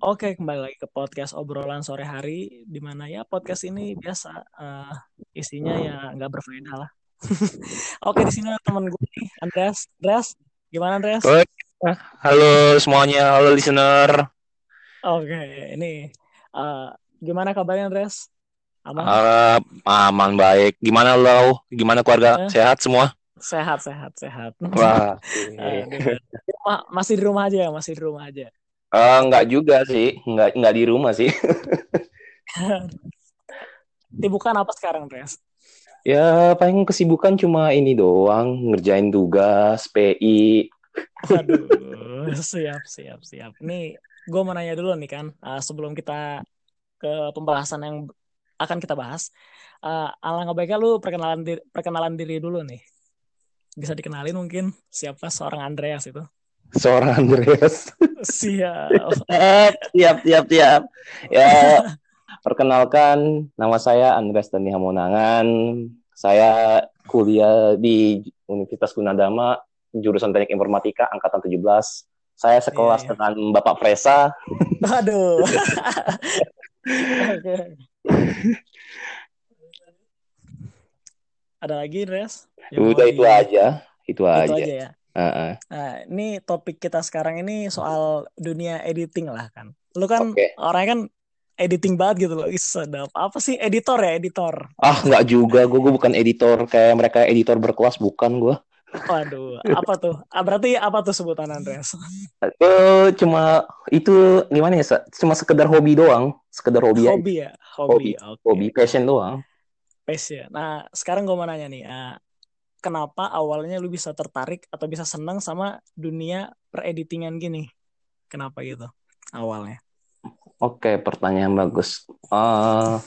Oke, kembali lagi ke podcast obrolan sore hari, di mana ya podcast ini biasa uh, isinya ya nggak berfaedah lah. Oke, di sini ada teman gue nih, Andreas. Andreas, gimana Andreas? Halo semuanya, halo listener. Oke, ini uh, gimana kabarnya Andreas? Aman? Uh, aman baik. Gimana lo? Gimana keluarga? Eh? Sehat semua? Sehat, sehat, sehat. Wah. uh, masih di rumah aja, masih di rumah aja. Uh, enggak juga sih, enggak enggak di rumah sih. Kesibukan apa sekarang, Res? Ya, paling kesibukan cuma ini doang, ngerjain tugas, PI. Aduh, siap, siap, siap. Nih, gue mau nanya dulu nih kan, uh, sebelum kita ke pembahasan yang akan kita bahas. Uh, alangkah baiknya lu perkenalan diri, perkenalan diri dulu nih. Bisa dikenalin mungkin siapa seorang Andreas itu? Seorang Andreas. Siap. siap, siap, siap. Ya, perkenalkan nama saya Andreas Dani Hamonangan. Saya kuliah di Universitas Gunadama, jurusan Teknik Informatika angkatan 17. Saya sekelas yeah, yeah. dengan Bapak Fresa. Aduh. Ada lagi, Res? Udah itu aja. Itu, itu aja. aja ya. Uh-uh. Nah, ini topik kita sekarang ini soal dunia editing lah kan. Lu kan okay. orangnya kan editing banget gitu loh. Ih, sedap. Apa sih editor ya, editor? Ah, nggak juga. Gue gue bukan editor kayak mereka editor berkelas bukan gue. Waduh, apa tuh? Ah, berarti apa tuh sebutan Andreas? Uh, cuma itu gimana ya? Cuma sekedar hobi doang, sekedar hobi. Hobi ya, hobi. Hobi, okay. hobi passion doang. Passion. Nah, sekarang gue mau nanya nih, uh, kenapa awalnya lu bisa tertarik atau bisa senang sama dunia pereditingan gini? Kenapa gitu awalnya? Oke, pertanyaan bagus. Uh,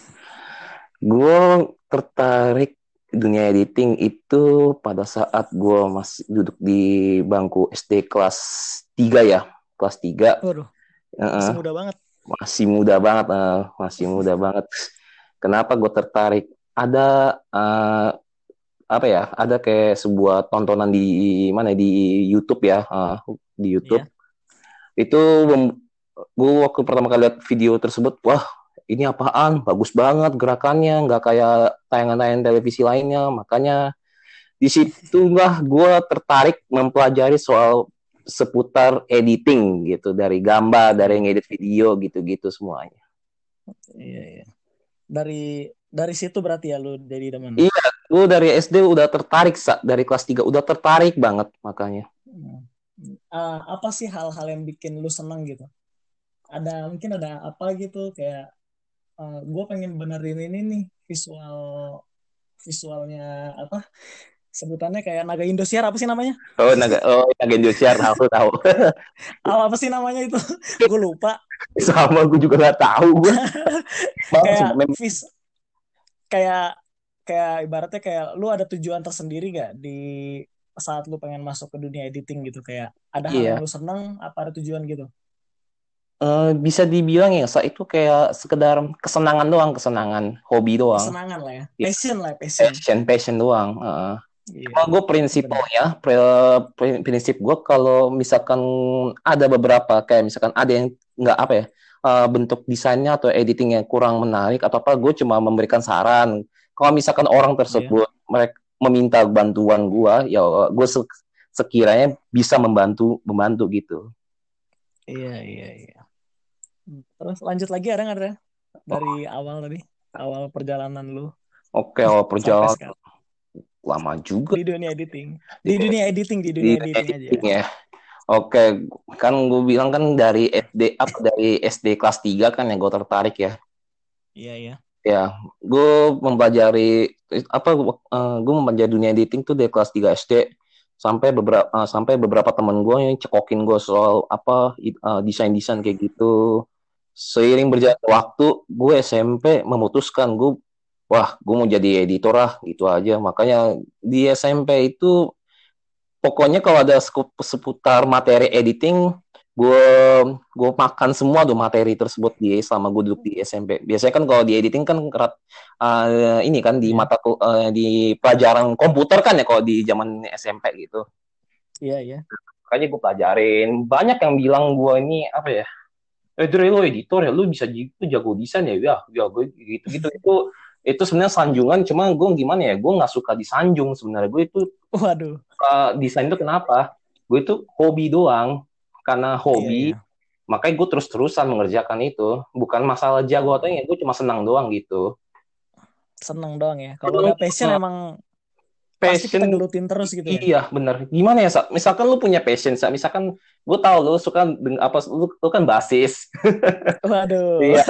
gue tertarik dunia editing itu pada saat gue masih duduk di bangku SD kelas 3 ya, kelas 3. Waduh, masih uh, muda banget. Masih muda banget, uh, masih muda banget. Kenapa gue tertarik? Ada uh, apa ya ada kayak sebuah tontonan di mana di YouTube ya uh, di YouTube. Yeah. itu gue waktu pertama kali lihat video tersebut wah ini apaan? Bagus banget gerakannya nggak kayak tayangan-tayangan televisi lainnya. Makanya di situlah gue tertarik mempelajari soal seputar editing gitu dari gambar dari ngedit video gitu-gitu semuanya. Iya iya. Dari dari situ berarti ya lu jadi teman iya gue dari SD udah tertarik sa dari kelas 3 udah tertarik banget makanya uh, apa sih hal-hal yang bikin lu seneng gitu ada mungkin ada apa gitu kayak uh, gue pengen benerin ini nih visual visualnya apa sebutannya kayak naga Indosiar apa sih namanya? Oh naga oh naga Indosiar tahu tahu. apa sih namanya itu? gue lupa. Sama gue juga nggak tahu gue. kayak vis kayak kayak ibaratnya kayak lu ada tujuan tersendiri gak di saat lu pengen masuk ke dunia editing gitu kayak ada hal yeah. yang lu seneng apa ada tujuan gitu Uh, bisa dibilang ya, saat itu kayak sekedar kesenangan doang, kesenangan, hobi doang. Kesenangan lah ya, iya. passion lah, passion. Passion, passion doang. Uh. Yeah. gue prinsip ya, prinsip gue kalau misalkan ada beberapa kayak misalkan ada yang nggak apa ya, uh, bentuk desainnya atau editingnya kurang menarik atau apa gue cuma memberikan saran. Kalau misalkan orang tersebut yeah. mereka meminta bantuan gue ya gue sekiranya bisa membantu membantu gitu. Iya iya iya. Terus lanjut lagi ada nggak ada dari oh. awal tadi awal perjalanan lu? Oke awal perjalanan. lama juga. Di dunia editing. Di dunia editing di dunia di editing, editing aja ya Oke, kan gue bilang kan dari SD apa dari SD kelas 3 kan yang gue tertarik ya. Iya, iya. Ya, gue mempelajari apa uh, eh, gue mempelajari dunia editing tuh dari kelas 3 SD sampai beberapa uh, sampai beberapa temen gue yang cekokin gue soal apa uh, desain-desain kayak gitu. Seiring berjalan waktu, gue SMP memutuskan gue wah, gue mau jadi editor lah gitu aja. Makanya di SMP itu pokoknya kalau ada seputar materi editing gue gue makan semua tuh materi tersebut di selama gue duduk di SMP biasanya kan kalau di editing kan kerat uh, ini kan di iya. mata uh, di pelajaran komputer kan ya kalau di zaman SMP gitu. Iya iya. Makanya gue pelajarin. Banyak yang bilang gue ini apa ya eh Dre lo editor ya? Lu bisa gitu jago desain ya? Ya ya gue gitu gitu itu itu sebenarnya sanjungan cuma gue gimana ya gue nggak suka disanjung sebenarnya. Gue itu Waduh. Uh, desain itu kenapa gue itu hobi doang karena hobi Iya, iya. makanya gue terus terusan mengerjakan itu bukan masalah jago atau ya gue cuma senang doang gitu Seneng doang ya. Kalau udah passion Nah, emang pasti kita passion gelutin terus gitu ya. Iya, bener. Gimana ya, Sa? Misalkan lu punya passion, Sa. Misalkan gue tahu lu suka apa lu, lu kan basis. Waduh. Iya.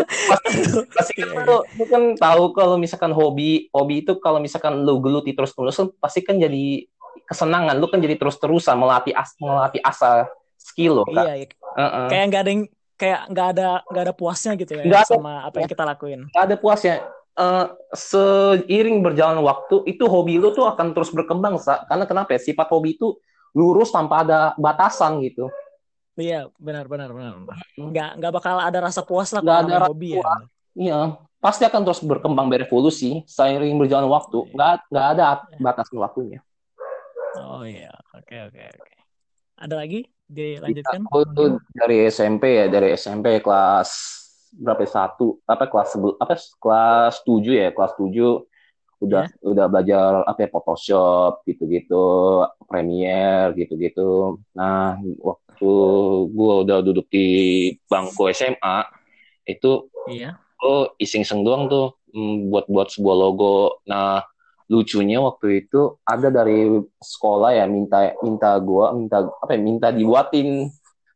Pasti, kan Iya, lu, lu kan tahu kalau misalkan hobi, hobi itu kalau misalkan lu geluti terus-terus kan pasti kan jadi kesenangan. Lu kan jadi terus-terusan melatih as, melatih asa skill lo, Kak. Iya, iya. Heeh. Kayak nggak ada yang kayak nggak ada nggak ada puasnya gitu ya ada. sama apa yang kita lakuin. Nggak ada puasnya. Eh, seiring berjalan waktu, itu hobi lu tuh akan terus berkembang, Sa. Karena kenapa ya? Sifat hobi itu lurus tanpa ada batasan gitu. Iya, benar benar benar. Nggak nggak bakal ada rasa puas lah Nggak ada rasa hobi ya. puas. Iya, pasti akan terus berkembang berevolusi seiring berjalan waktu. Nggak, nggak ada batasan waktunya. Oh iya, oke oke oke. Ada lagi dilanjutkan? Aku tuh dari SMP ya, dari SMP kelas berapa ya? satu, apa kelas apa kelas tujuh ya, kelas tujuh udah udah belajar apa ya, Photoshop gitu-gitu, Premiere gitu-gitu. Nah, waktu gua udah duduk di bangku SMA, itu Iya. oh iseng-iseng doang tuh mm, buat-buat sebuah logo. Nah, lucunya waktu itu ada dari sekolah ya minta minta gua minta apa ya minta dibuatin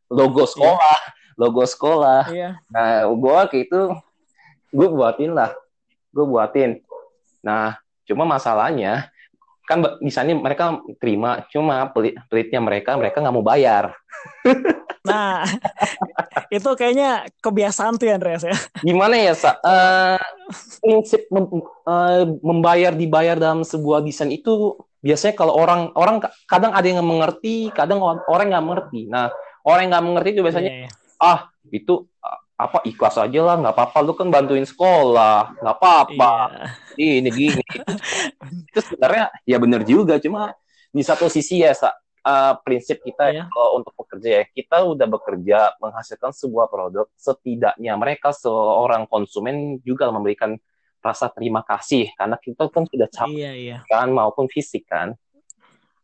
logo sekolah, logo sekolah. Iya. Nah, gua kayak itu gue buatin lah. Gue buatin. Nah, cuma masalahnya kan misalnya mereka terima cuma pelit pelitnya mereka mereka nggak mau bayar Nah, itu kayaknya kebiasaan tuh ya Andreas ya. gimana ya sa Eh, prinsip mem- eh, membayar dibayar dalam sebuah desain itu biasanya kalau orang orang ka- kadang ada yang mengerti kadang or- orang nggak mengerti nah orang yang nggak mengerti itu biasanya Iya, iya. ah itu apa ikhlas aja lah nggak apa-apa lu kan bantuin sekolah nggak apa-apa Iya. ini gini itu sebenarnya ya benar juga cuma di satu sisi ya sa, eh, prinsip kita Iya. kalau untuk bekerja ya kita udah bekerja menghasilkan sebuah produk setidaknya mereka seorang konsumen juga memberikan rasa terima kasih karena kita kan sudah capek Iya, iya. kan maupun fisik kan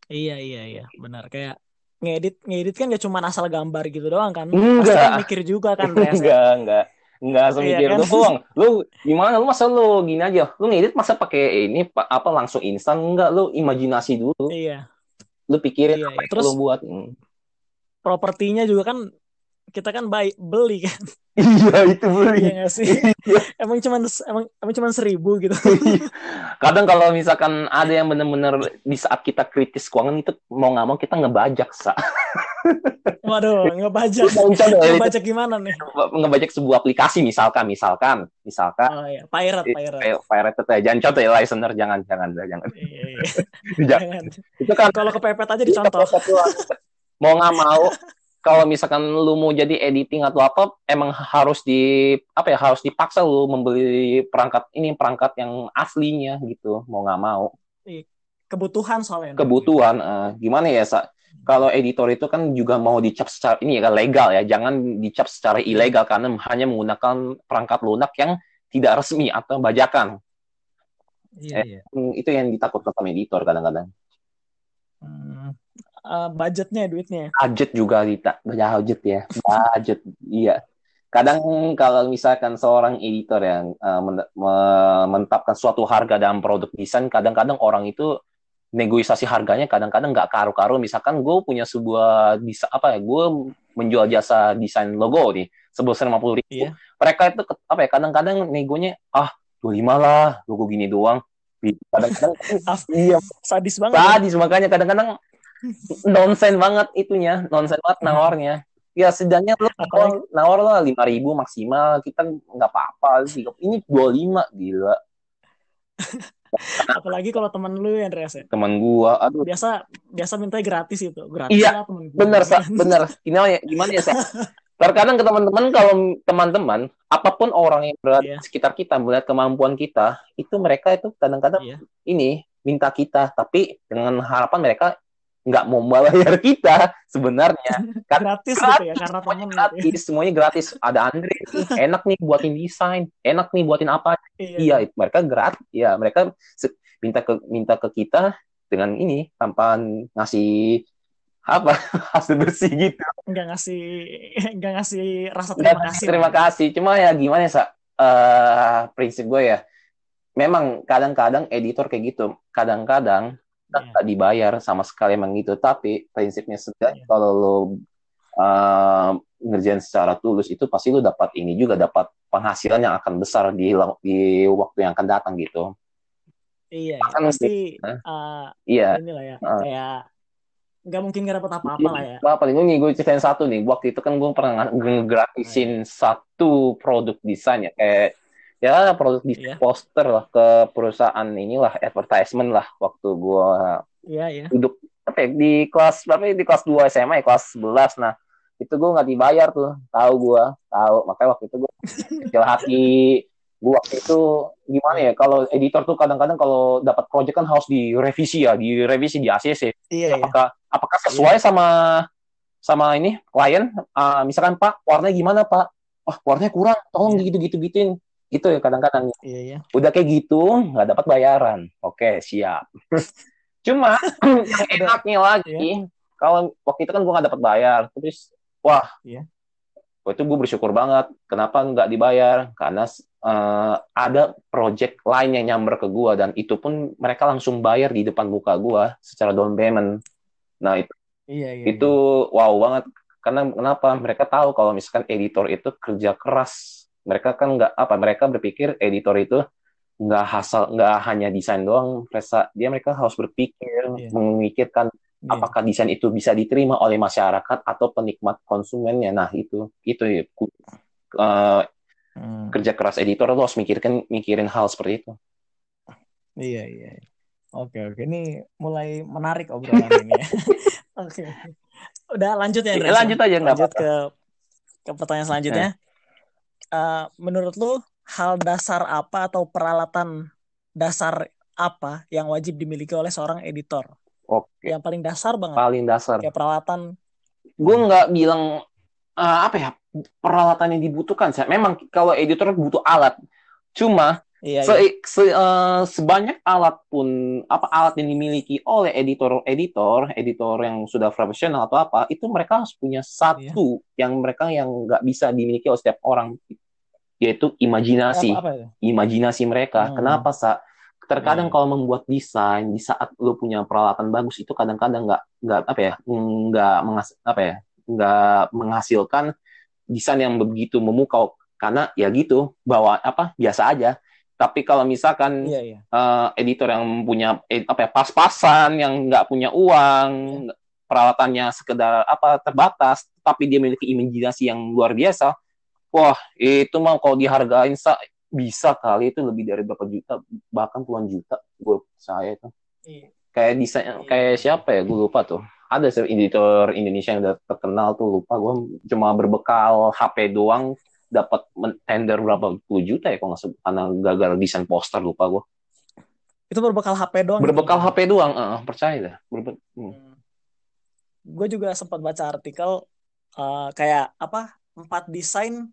Iya, iya, iya. Benar kayak ngedit ngedit kan gak cuma asal gambar gitu doang kan. Enggak. Pasti kan mikir juga kan ya. enggak enggak enggak semikir Iya kan? doang lu gimana lu masa lu gini aja lu ngedit masa pakai ini pa- apa langsung instan enggak lu imajinasi dulu Iya. lu pikirin Iya, apa iya. Terus- lu buat Hmm. Propertinya juga kan kita kan baik beli kan. iya itu beli Iya gak sih? Iya. emang cuman emang emang cuman seribu gitu. kadang kalau misalkan ada yang bener-bener di saat kita kritis keuangan itu mau nggak mau kita ngebajak sa Waduh, ngebajak. Ngebajak gimana nih? ngebajak sebuah aplikasi misalkan misalkan misalkan Oh iya, pirate, pirate. kayak pirate ya jangan contoh ya listener jangan jangan jangan Iya, iya. Jangan. Jangan. itu kan Kalau kepepet aja dicontoh. mau nggak mau kalau misalkan lu mau jadi editing atau apa emang harus di apa ya harus dipaksa lu membeli perangkat ini perangkat yang aslinya gitu mau nggak mau Kebutuhan soalnya. kebutuhan eh, gimana ya sa kalau editor itu kan juga mau dicap secara ini ya kan legal ya jangan dicap secara ilegal karena hanya menggunakan perangkat lunak yang tidak resmi atau bajakan Iya, iya. Hmm, itu yang ditakutkan sama editor kadang-kadang Hmm. Eh, budgetnya, duitnya. budget juga kita budget ya budget iya kadang kalau misalkan seorang editor yang me- menetapkan suatu harga dalam produk desain kadang-kadang orang itu negosiasi harganya kadang-kadang nggak karu-karu misalkan gue punya sebuah bisa apa ya gue menjual jasa desain logo nih sebesar lima puluh ribu Iya. mereka itu apa ya kadang-kadang negonya ah 25 lah logo gini doang kadang-kadang iya Sadis banget. ya. sadis makanya kadang-kadang nonsen banget itunya nonsen banget nawarnya. Ya setidaknya lo Apalagi- nawar lah lima ribu maksimal kita nggak apa-apa. Sih ini dua lima gila. Apalagi kalau teman lu ya, Andreas ya. teman gua aduh. Biasa biasa minta gratis itu. Gratis Iya, lah temen gua. bener sa. Bener. Gimana ya gimana ya sa? Terkadang ke teman-teman kalau teman-teman apa pun orang yang berada di sekitar kita melihat kemampuan kita itu mereka itu kadang-kadang Iya. ini minta kita. Tapi dengan harapan mereka nggak mau bayar kita sebenarnya. Kan- gratis, gitu ya karena semuanya gitu ya. gratis semuanya gratis. Ada Andre enak nih buatin desain enak nih buatin apa. Iya. Itu mereka gratis ya mereka minta ke minta ke kita dengan ini tanpa ngasih apa hasil bersih gitu. Nggak ngasih nggak ngasih rasa Nggak terima ngasih kasih. terima kasih. Cuma ya gimana ya sa? Eh, prinsip gue ya memang kadang-kadang editor kayak gitu kadang-kadang Iya. nggak dibayar sama sekali emang gitu tapi prinsipnya Iya. setidaknya kalau lo eh, ngerjain secara tulus itu pasti lo dapat ini juga dapat penghasilan yang akan besar di di waktu yang akan datang gitu iya ya. Kan pasti eh, iya inilah ya kayak nggak mungkin nggak dapat apa-apa lah ya Apa paling nih gue ceritain satu nih. Waktu itu kan gue pernah ngegratisin satu produk desain ya kayak ya produk desain Iya. poster lah ke perusahaan inilah advertisement lah waktu gue iya iya. duduk apa ya, di kelas berapa ya? di kelas 2 SMA ya kelas 11 nah itu gue nggak dibayar tuh tahu gue tahu. Makanya waktu itu gue kecil hati gue waktu itu gimana ya kalau editor tuh kadang-kadang kalau dapat project kan harus direvisi ya direvisi di ACC iya iya. Apakah apakah sesuai sama sama ini klien? Ah, misalkan Pak warnanya gimana Pak? Wah warnanya kurang tolong Iya. gitu gitu gituin gitu ya kadang-kadang iya iya. Udah kayak gitu nggak dapat bayaran. Oke siap. Cuma yang enaknya lagi kalau waktu itu kan gue nggak dapat bayar. Terus wah. Iya. waktu itu gue bersyukur banget kenapa nggak dibayar? Karena eh, ada project lain yang nyamber ke gue dan itu pun mereka langsung bayar di depan muka gue secara down payment. Nah itu iya iya itu wow banget. Karena kenapa? Mereka tahu kalau misalkan editor itu kerja keras mereka kan nggak apa mereka berpikir editor itu nggak hasal nggak hanya desain doang mereka dia mereka harus berpikir Iya. memikirkan Iya. apakah desain itu bisa diterima oleh masyarakat atau penikmat konsumennya nah itu itu ya eh, Hmm. kerja keras editor lo harus mikirkan mikirin hal seperti itu Iya iya. Oke oke ini mulai menarik obrolan ini ya. Oke. Udah lanjut ya Andres? lanjut aja Lanjut ke ke pertanyaan selanjutnya. Eh, menurut lu hal dasar apa atau peralatan dasar apa yang wajib dimiliki oleh seorang editor? oke. Yang paling dasar banget. Paling dasar. Kayak peralatan. gue nggak bilang eh, apa ya peralatan yang dibutuhkan saya memang kalau editor butuh alat. Cuma Iya, se- iya. se- eh, sebanyak alat pun apa alat yang dimiliki oleh editor editor editor yang sudah profesional atau apa itu mereka harus punya satu Iya. yang mereka yang nggak bisa dimiliki oleh setiap orang yaitu imajinasi Apa, apa itu? imajinasi mereka. Hmm. Kenapa, Sa? Terkadang Iya. kalau membuat desain di saat lu punya peralatan bagus itu kadang-kadang nggak nggak apa ya nggak mengas apa ya nggak menghasilkan desain yang begitu memukau karena ya gitu bawa apa biasa aja. Tapi kalau misalkan Iya iya. eh, editor yang punya eh, apa ya pas-pasan yang nggak punya uang peralatannya sekedar apa terbatas tapi dia memiliki imajinasi yang luar biasa wah itu mah kalau dihargain sa bisa kali itu lebih dari berapa juta bahkan puluhan juta gue saya itu Iya. kayak desain kayak siapa ya gue lupa tuh ada editor Indonesia yang udah terkenal tuh lupa gue cuma berbekal HP doang dapat tender berapa puluh juta ya kalau nggak karena gagal desain poster lupa gue Itu berbekal HP doang. gitu? berbekal HP doang eh, percaya dah Berbe- hmm. Gue juga sempat baca artikel eh, kayak apa empat desain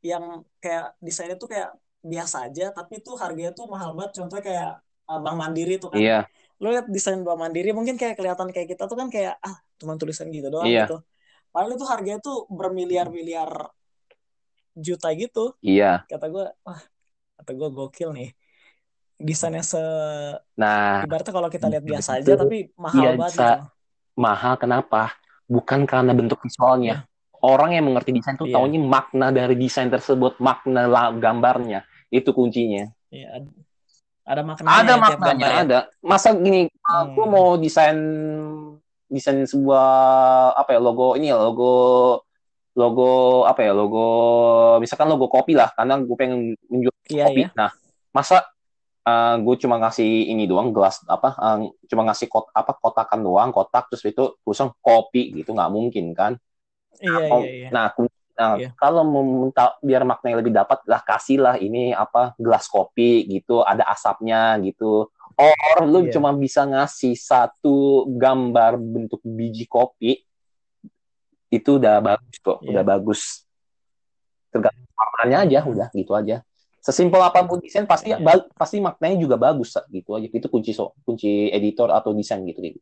yang kayak desainnya tuh kayak biasa aja tapi tuh harganya tuh mahal banget contohnya kayak eh, Bank Mandiri tuh kan iya lo lihat desain Bank Mandiri mungkin kayak kelihatan kayak kita tuh kan kayak ah cuma tulisan gitu doang Iya. gitu padahal itu harganya tuh bermiliar-miliar juta gitu. Iya. Kata gue wah kata gue gokil nih. Desainnya se nah. ibaratnya kalau kita lihat biasa aja tapi mahal Biasa. banget gitu. mahal kenapa? Bukan karena bentuk visualnya. Orang yang mengerti desain tuh Iya. taunya makna dari desain tersebut makna gambarnya. Itu kuncinya. Iya, ada- maknanya ada ya maknanya gambar ya. ada. Masa gini Hmm. aku mau desain desain sebuah apa ya logo ini ya logo logo apa ya logo misalkan logo kopi lah karena gue pengen menjual Iya, kopi iya. nah masa gue cuma ngasih ini doang gelas apa eh, cuma ngasih kot apa kotakan doang kotak terus itu tulisan kopi gitu nggak mungkin kan Iya, Oh, iya, iya. Nah, nah, Iya. kalau mau minta biar maknanya lebih dapat lah kasihlah ini apa gelas kopi gitu, ada asapnya gitu. or lu Iya. cuma bisa ngasih satu gambar bentuk biji kopi itu udah bagus kok Iya. udah bagus tergantung warnanya aja udah gitu aja sesimpel apa pun desain pasti Iya. ba- pasti maknanya juga bagus gitu aja itu kunci so kunci editor atau desain gitu gitu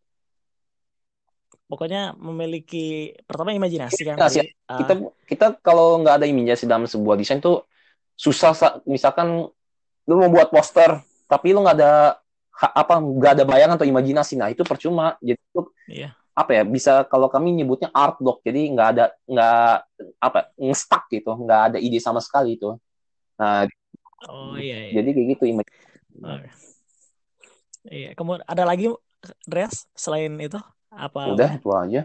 Pokoknya memiliki pertama imajinasi kan Imajinasi. tadi. Ah, kita kita kalau nggak ada imajinasi dalam sebuah desain tuh susah Sa. misalkan lu mau buat poster tapi lu nggak ada apa nggak ada bayangan atau imajinasi nah itu percuma jadi lu Iya. Apa ya bisa kalau kami nyebutnya art block jadi nggak ada nggak apa ngestak gitu nggak ada ide sama sekali itu nah Oh iya iya. jadi kayak gitu imaj- Oke. Iya, kemudian ada lagi Dres selain itu apa? udah itu aja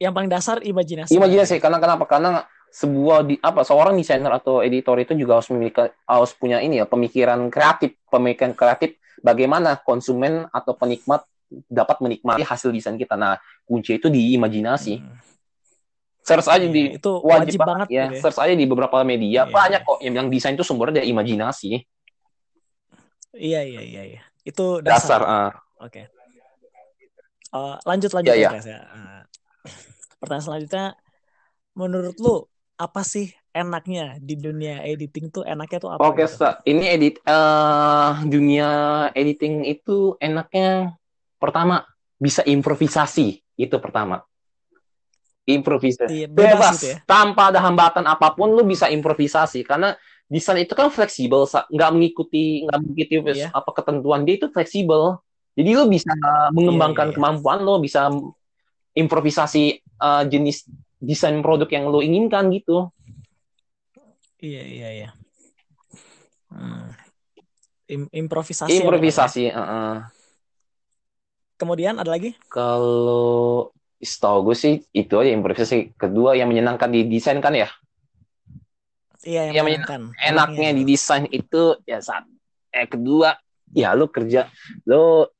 Yang paling dasar imajinasi. imajinasi karena kenapa karena sebuah di apa seorang desainer atau editor itu juga harus memiliki harus punya ini ya pemikiran kreatif pemikiran kreatif bagaimana konsumen atau penikmat dapat menikmati hasil desain kita nah kunci itu di imajinasi Hmm. search aja Iya, di itu wajib, wajib, banget ya ya. search aja di beberapa media Iya. banyak kok yang bilang desain itu sumbernya dari imajinasi Iya iya iya iya. Itu dasar dasar. ah. Oke. Eh, lanjut lanjut Iya, ya, iya. Ya. Eh, pertanyaan selanjutnya menurut lu apa sih enaknya di dunia editing tuh enaknya tuh apa? Oke, gitu? Sa. ini edit eh dunia editing itu enaknya pertama bisa improvisasi itu pertama. Improvisasi. Iya, bebas Bebas, gitu ya. tanpa ada hambatan apa pun lu bisa improvisasi karena desain itu kan fleksibel, nggak mengikuti nggak mengikuti Iya. apa ketentuan dia itu fleksibel. Jadi lu bisa mengembangkan iya, iya. kemampuan lo, bisa improvisasi eh, jenis desain produk yang lo inginkan gitu. Iya iya iya. Hmm. Im- improvisasi. ya, Improvisasi. heeh. Kemudian ada lagi? Kalau setahu gue sih itu aja improvisasi. Kedua yang menyenangkan di desain kan ya. Iya yang Yang menyenangkan. Enaknya di gitu. desain itu ya saat eh kedua ya lu kerja lu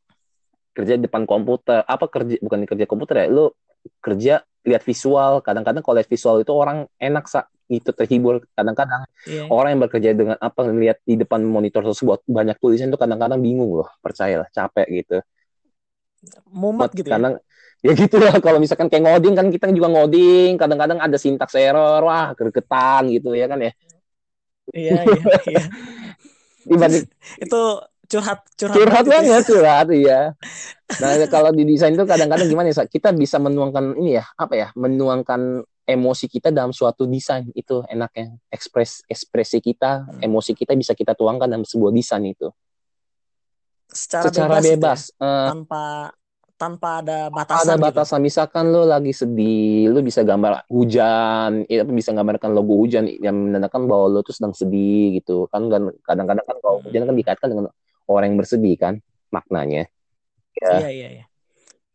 kerja di depan komputer apa kerja bukan kerja komputer ya lu kerja lihat visual kadang-kadang kalau lihat visual itu orang enak sa itu terhibur kadang-kadang Iya. orang yang bekerja dengan apa lihat di depan monitor tersebut banyak tulisan itu kadang-kadang bingung loh percayalah capek gitu Mumet gitu ya. kadang ya gitu lah kalau misalkan kayak ngoding kan kita juga ngoding kadang-kadang ada sintaks error wah gregetan gitu ya kan ya Iya iya iya. dibanding Itu curhat curhat, curhat banget itu ya. curhat iya nah kalau di desain itu kadang-kadang gimana ya kita bisa menuangkan ini ya apa ya menuangkan emosi kita dalam suatu desain itu enaknya ekspres ekspresi kita Hmm. emosi kita bisa kita tuangkan dalam sebuah desain itu Secara, secara bebas, gitu ya. bebas Eh, tanpa tanpa ada ada batasan gitu. batasan misalkan lo lagi sedih lo bisa gambar hujan ya, bisa gambarkan logo hujan yang menandakan bahwa lo tuh sedang sedih gitu kan kan kadang-kadang kan kalau hujan kan dikaitkan dengan orang yang bersedih kan maknanya ya. Iya iya iya.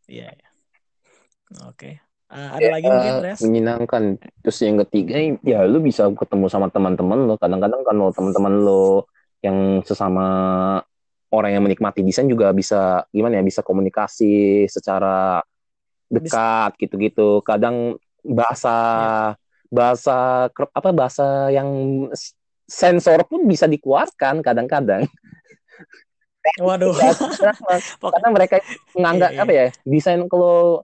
Iya iya. Oke. Eh, ada lagi mungkin Eh, Res? menyenangkan terus yang ketiga ya lo bisa ketemu sama teman-teman lo kadang-kadang kalau teman-teman lo yang sesama orang yang menikmati desain juga bisa gimana ya bisa komunikasi secara dekat gitu-gitu. Kadang bahasa bahasa ker- apa bahasa yang sensor pun bisa dikeluarkan kadang-kadang. Waduh. karena, mereka menganggap Iya, iya. apa ya desain kalau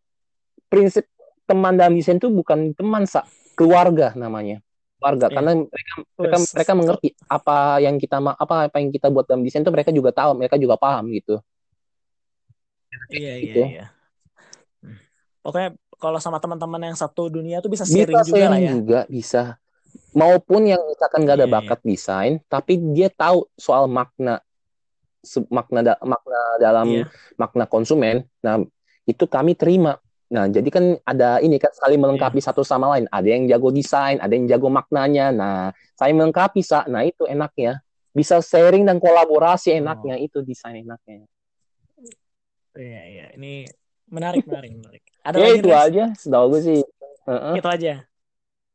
prinsip teman dalam desain itu bukan teman sa keluarga namanya keluarga Iya. karena mereka mereka, mereka mengerti apa yang kita apa apa yang kita buat dalam desain itu mereka juga tahu mereka juga paham gitu Iya iya gitu. iya. Hmm. Pokoknya kalau sama teman-teman yang satu dunia tuh bisa sharing bisa juga lah ya. juga bisa maupun yang misalkan nggak ada Iya, iya. bakat desain tapi dia tahu soal makna makna da- makna dalam Iya. makna konsumen nah itu kami terima nah jadi kan ada ini kan saling melengkapi Iya. satu sama lain ada yang jago desain ada yang jago maknanya nah saya melengkapi sa nah itu enaknya bisa sharing dan kolaborasi enaknya itu desain enaknya Iya iya. Ini menarik menarik menarik. Ada ya itu Res? aja setahu gue sih Heeh. Itu aja.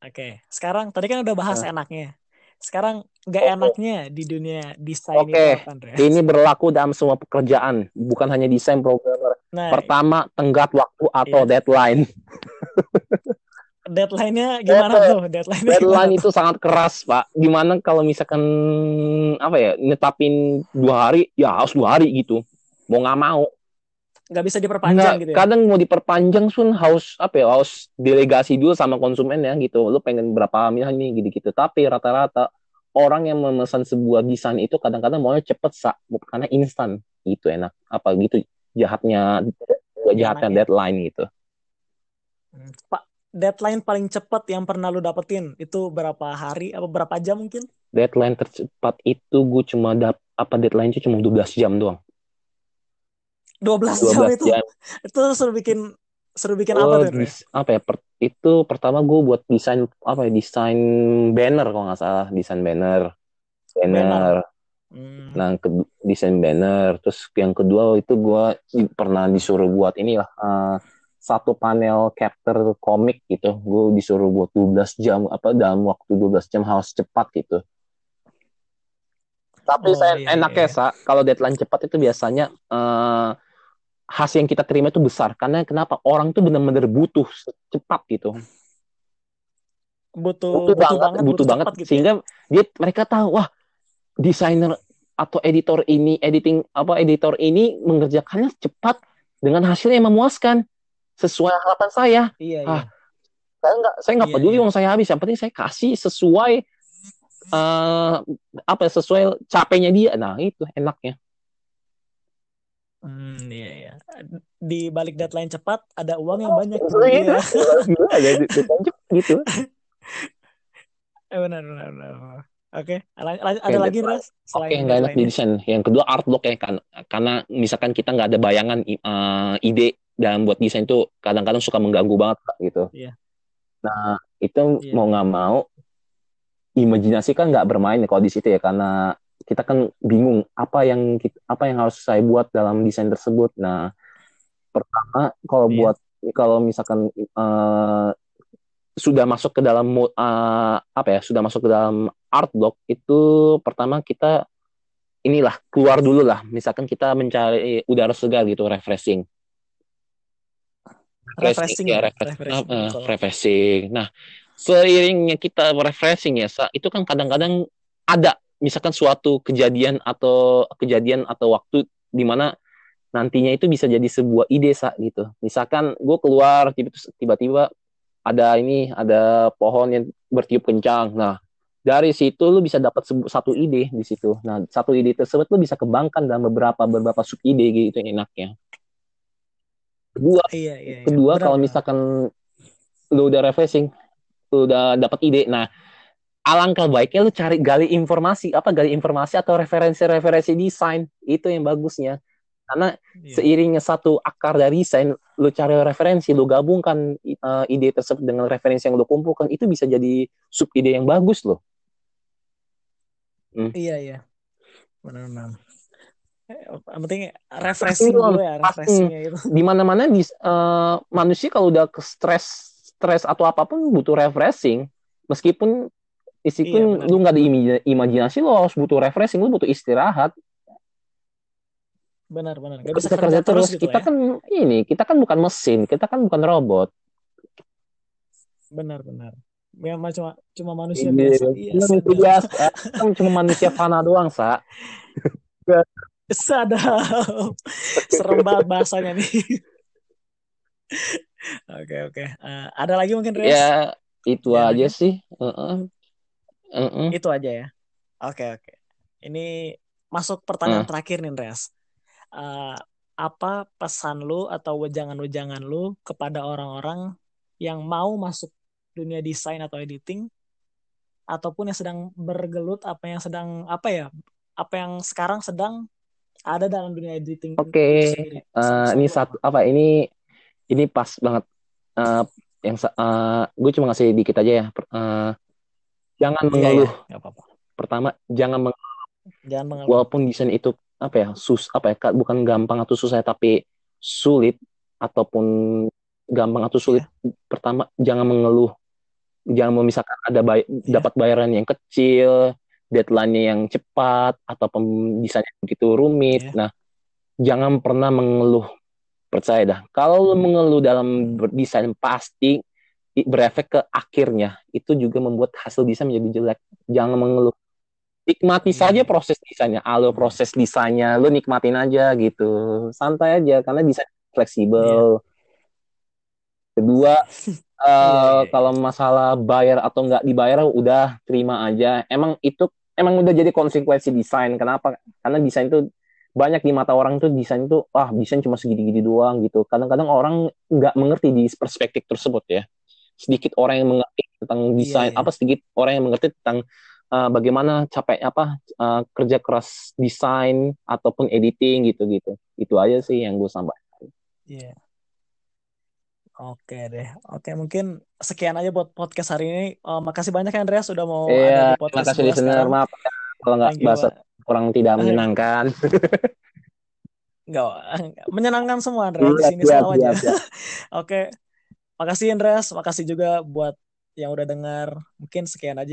Oke. Sekarang tadi kan udah bahas Nah. enaknya. Sekarang nggak enaknya di dunia desain apa, Andreas? ini berlaku dalam semua pekerjaan bukan hanya desain programmer Nah, Pertama, tenggat waktu atau Iya. deadline. deadline-nya gimana Eh, tuh? Deadline-nya Deadline gimana itu sangat keras, Pak. Gimana kalau misalkan apa ya, netapin dua hari, ya harus dua hari gitu. Mau nggak mau. Nggak bisa diperpanjang Nggak, gitu ya? kadang mau diperpanjang pun harus apa ya, harus delegasi dulu sama konsumen ya gitu. Lu pengen berapa misalnya nih gitu-gitu. Tapi rata-rata orang yang memesan sebuah desain itu kadang-kadang maunya cepet sa, karena instan. Gitu enak. Apa gitu jahatnya jahatnya ya. deadline gitu. Hmm. Pak, deadline paling cepat yang pernah lu dapetin itu berapa hari apa berapa jam mungkin? Deadline tercepat itu gue cuma dap apa deadline itu cuma 12 jam doang. 12 jam 12 itu. jam. Itu seru bikin seru bikin Oh, apa tuh? Dis- apa ya? per- itu pertama gue buat desain apa ya? Desain banner kalau nggak salah, desain banner. Banner. Hmm. Nah, ke- desain banner. Terus yang kedua itu gue pernah disuruh buat inilah eh, satu panel capture komik gitu. Gue disuruh buat 12 jam apa dalam waktu 12 jam harus cepat gitu. Tapi Oh, saya iya, enaknya iya. sa kalau deadline cepat itu biasanya eh, hasil yang kita terima itu besar. Karena kenapa? Orang tuh benar-benar butuh cepat gitu. Butuh butuh, butuh banget banget, butuh banget. gitu ya. sehingga dia mereka tahu wah desainer atau editor ini editing apa editor ini mengerjakannya cepat dengan hasil yang memuaskan sesuai harapan saya. Iya, Ah, iya. saya nggak saya nggak Iya, peduli iya. uang saya habis. Yang penting saya kasih sesuai eh apa sesuai capeknya dia. Nah itu enaknya Hmm, iya, iya. Di balik deadline cepat ada uang yang banyak gitu. Iya, Iya. gila ya deadline cepat gitu Eh, benar, benar, benar. Oke, lan- ada Oke, lagi selain Oke, nggak enak desain. Yang kedua artwork ya kan, karena misalkan kita nggak ada bayangan eh, ide dalam buat desain itu kadang-kadang suka mengganggu banget gitu. Iya. Nah itu Iya. mau nggak mau imajinasi kan nggak bermain kalau di situ ya karena kita kan bingung apa yang kita- apa yang harus saya buat dalam desain tersebut. Nah pertama kalau Iya. buat kalau misalkan eh, sudah masuk ke dalam eh, apa ya sudah masuk ke dalam art block itu pertama kita inilah keluar dulu lah misalkan kita mencari udara segar gitu refreshing Refreshing ya ya, refresh- refreshing, eh, refreshing nah seiringnya kita refreshing ya itu kan kadang-kadang ada misalkan suatu kejadian atau kejadian atau waktu di mana nantinya itu bisa jadi sebuah ide sa gitu. Misalkan gue keluar tiba- tiba-tiba ada ini ada pohon yang bertiup kencang. Nah dari situ lu bisa dapat satu ide di situ. Nah satu ide tersebut lu bisa kembangkan dalam beberapa beberapa sub ide gitu enaknya. Kedua Iya, iya, iya. kedua kalau misalkan lu udah refreshing lu udah dapat ide. Nah alangkah baiknya lu cari gali informasi apa gali informasi atau referensi-referensi desain itu yang bagusnya karena Iya. seiringnya satu akar dari desain lu cari referensi lu gabungkan uh, ide tersebut dengan referensi yang lu kumpulkan itu bisa jadi sub ide yang bagus loh Iya, iya. Benar-benar. Eh, Yang penting refreshing dulu ya, refreshingnya itu. di mana-mana di uh, manusia kalau udah ke stres stres atau apa pun butuh refreshing meskipun meskipun Iya, benar. lu nggak ada imaj- imajinasi lo harus butuh refreshing lu butuh istirahat Benar-benar. Gak Nggak bisa kerja terus gitu kita ya. kan ini kita kan bukan mesin kita kan bukan robot Benar-benar. Memang cuma cuma manusia Iya, biasa. Iya, sadar. biasa kan cuma manusia fana doang sa Sadap. Serem banget bahasanya nih. Oke, oke. Eh, ada lagi mungkin, Res? ya itu Ya, aja aja. sih Heeh. Heeh. Itu aja ya. Oke, oke. Ini masuk pertanyaan Hmm. terakhir nih, Res. Eh, apa pesan lu atau wejangan-wejangan lu kepada orang-orang yang mau masuk dunia desain atau editing ataupun yang sedang bergelut apa yang sedang apa ya apa yang sekarang sedang ada dalam dunia editing Oke, itu sendiri. Eh, ini satu apa? apa ini ini pas banget Eh, yang gue cuma ngasih dikit aja ya eh, jangan iya, mengeluh. nggak apa-apa. pertama jangan mengeluh. Jangan mengeluh. walaupun desain itu apa ya sus apa ya bukan gampang atau susah tapi sulit ataupun gampang atau sulit pertama jangan mengeluh. Jangan memisahkan ada bay- Iya. dapat bayaran yang kecil deadline-nya yang cepat atau desainnya begitu rumit. Iya. nah jangan pernah mengeluh. Percaya dah. Kalau lu mengeluh dalam berdesain pasti berefek ke akhirnya itu juga membuat hasil desain menjadi jelek. Jangan mengeluh. Nikmati Iya. saja proses desainnya. Halo proses desainnya. Lu nikmatin aja gitu. Santai aja karena desain fleksibel. Kedua eh, Iya, iya. kalau masalah bayar atau nggak dibayar udah terima aja. Emang itu emang udah jadi konsekuensi desain. Kenapa? Karena desain itu banyak di mata orang tuh desain itu ah desain cuma segini-gini doang gitu. Kadang-kadang orang nggak mengerti di perspektif tersebut ya sedikit orang yang mengerti tentang desain iya. apa sedikit orang yang mengerti tentang uh, bagaimana capek apa uh, kerja keras desain ataupun editing gitu-gitu itu aja sih yang gue sampaikan Iya. Oke deh. Oke, mungkin sekian aja buat podcast hari ini. Eh, makasih banyak ya Andreas sudah mau ada Iya, di terima podcast kasih gua listener. Maaf ya kalau nggak bahasa kurang tidak menyenangkan. Nggak, menyenangkan semua Andreas di Siap, sini selalu aja. Oke. Makasih Andreas, makasih juga buat yang udah dengar. Mungkin sekian aja.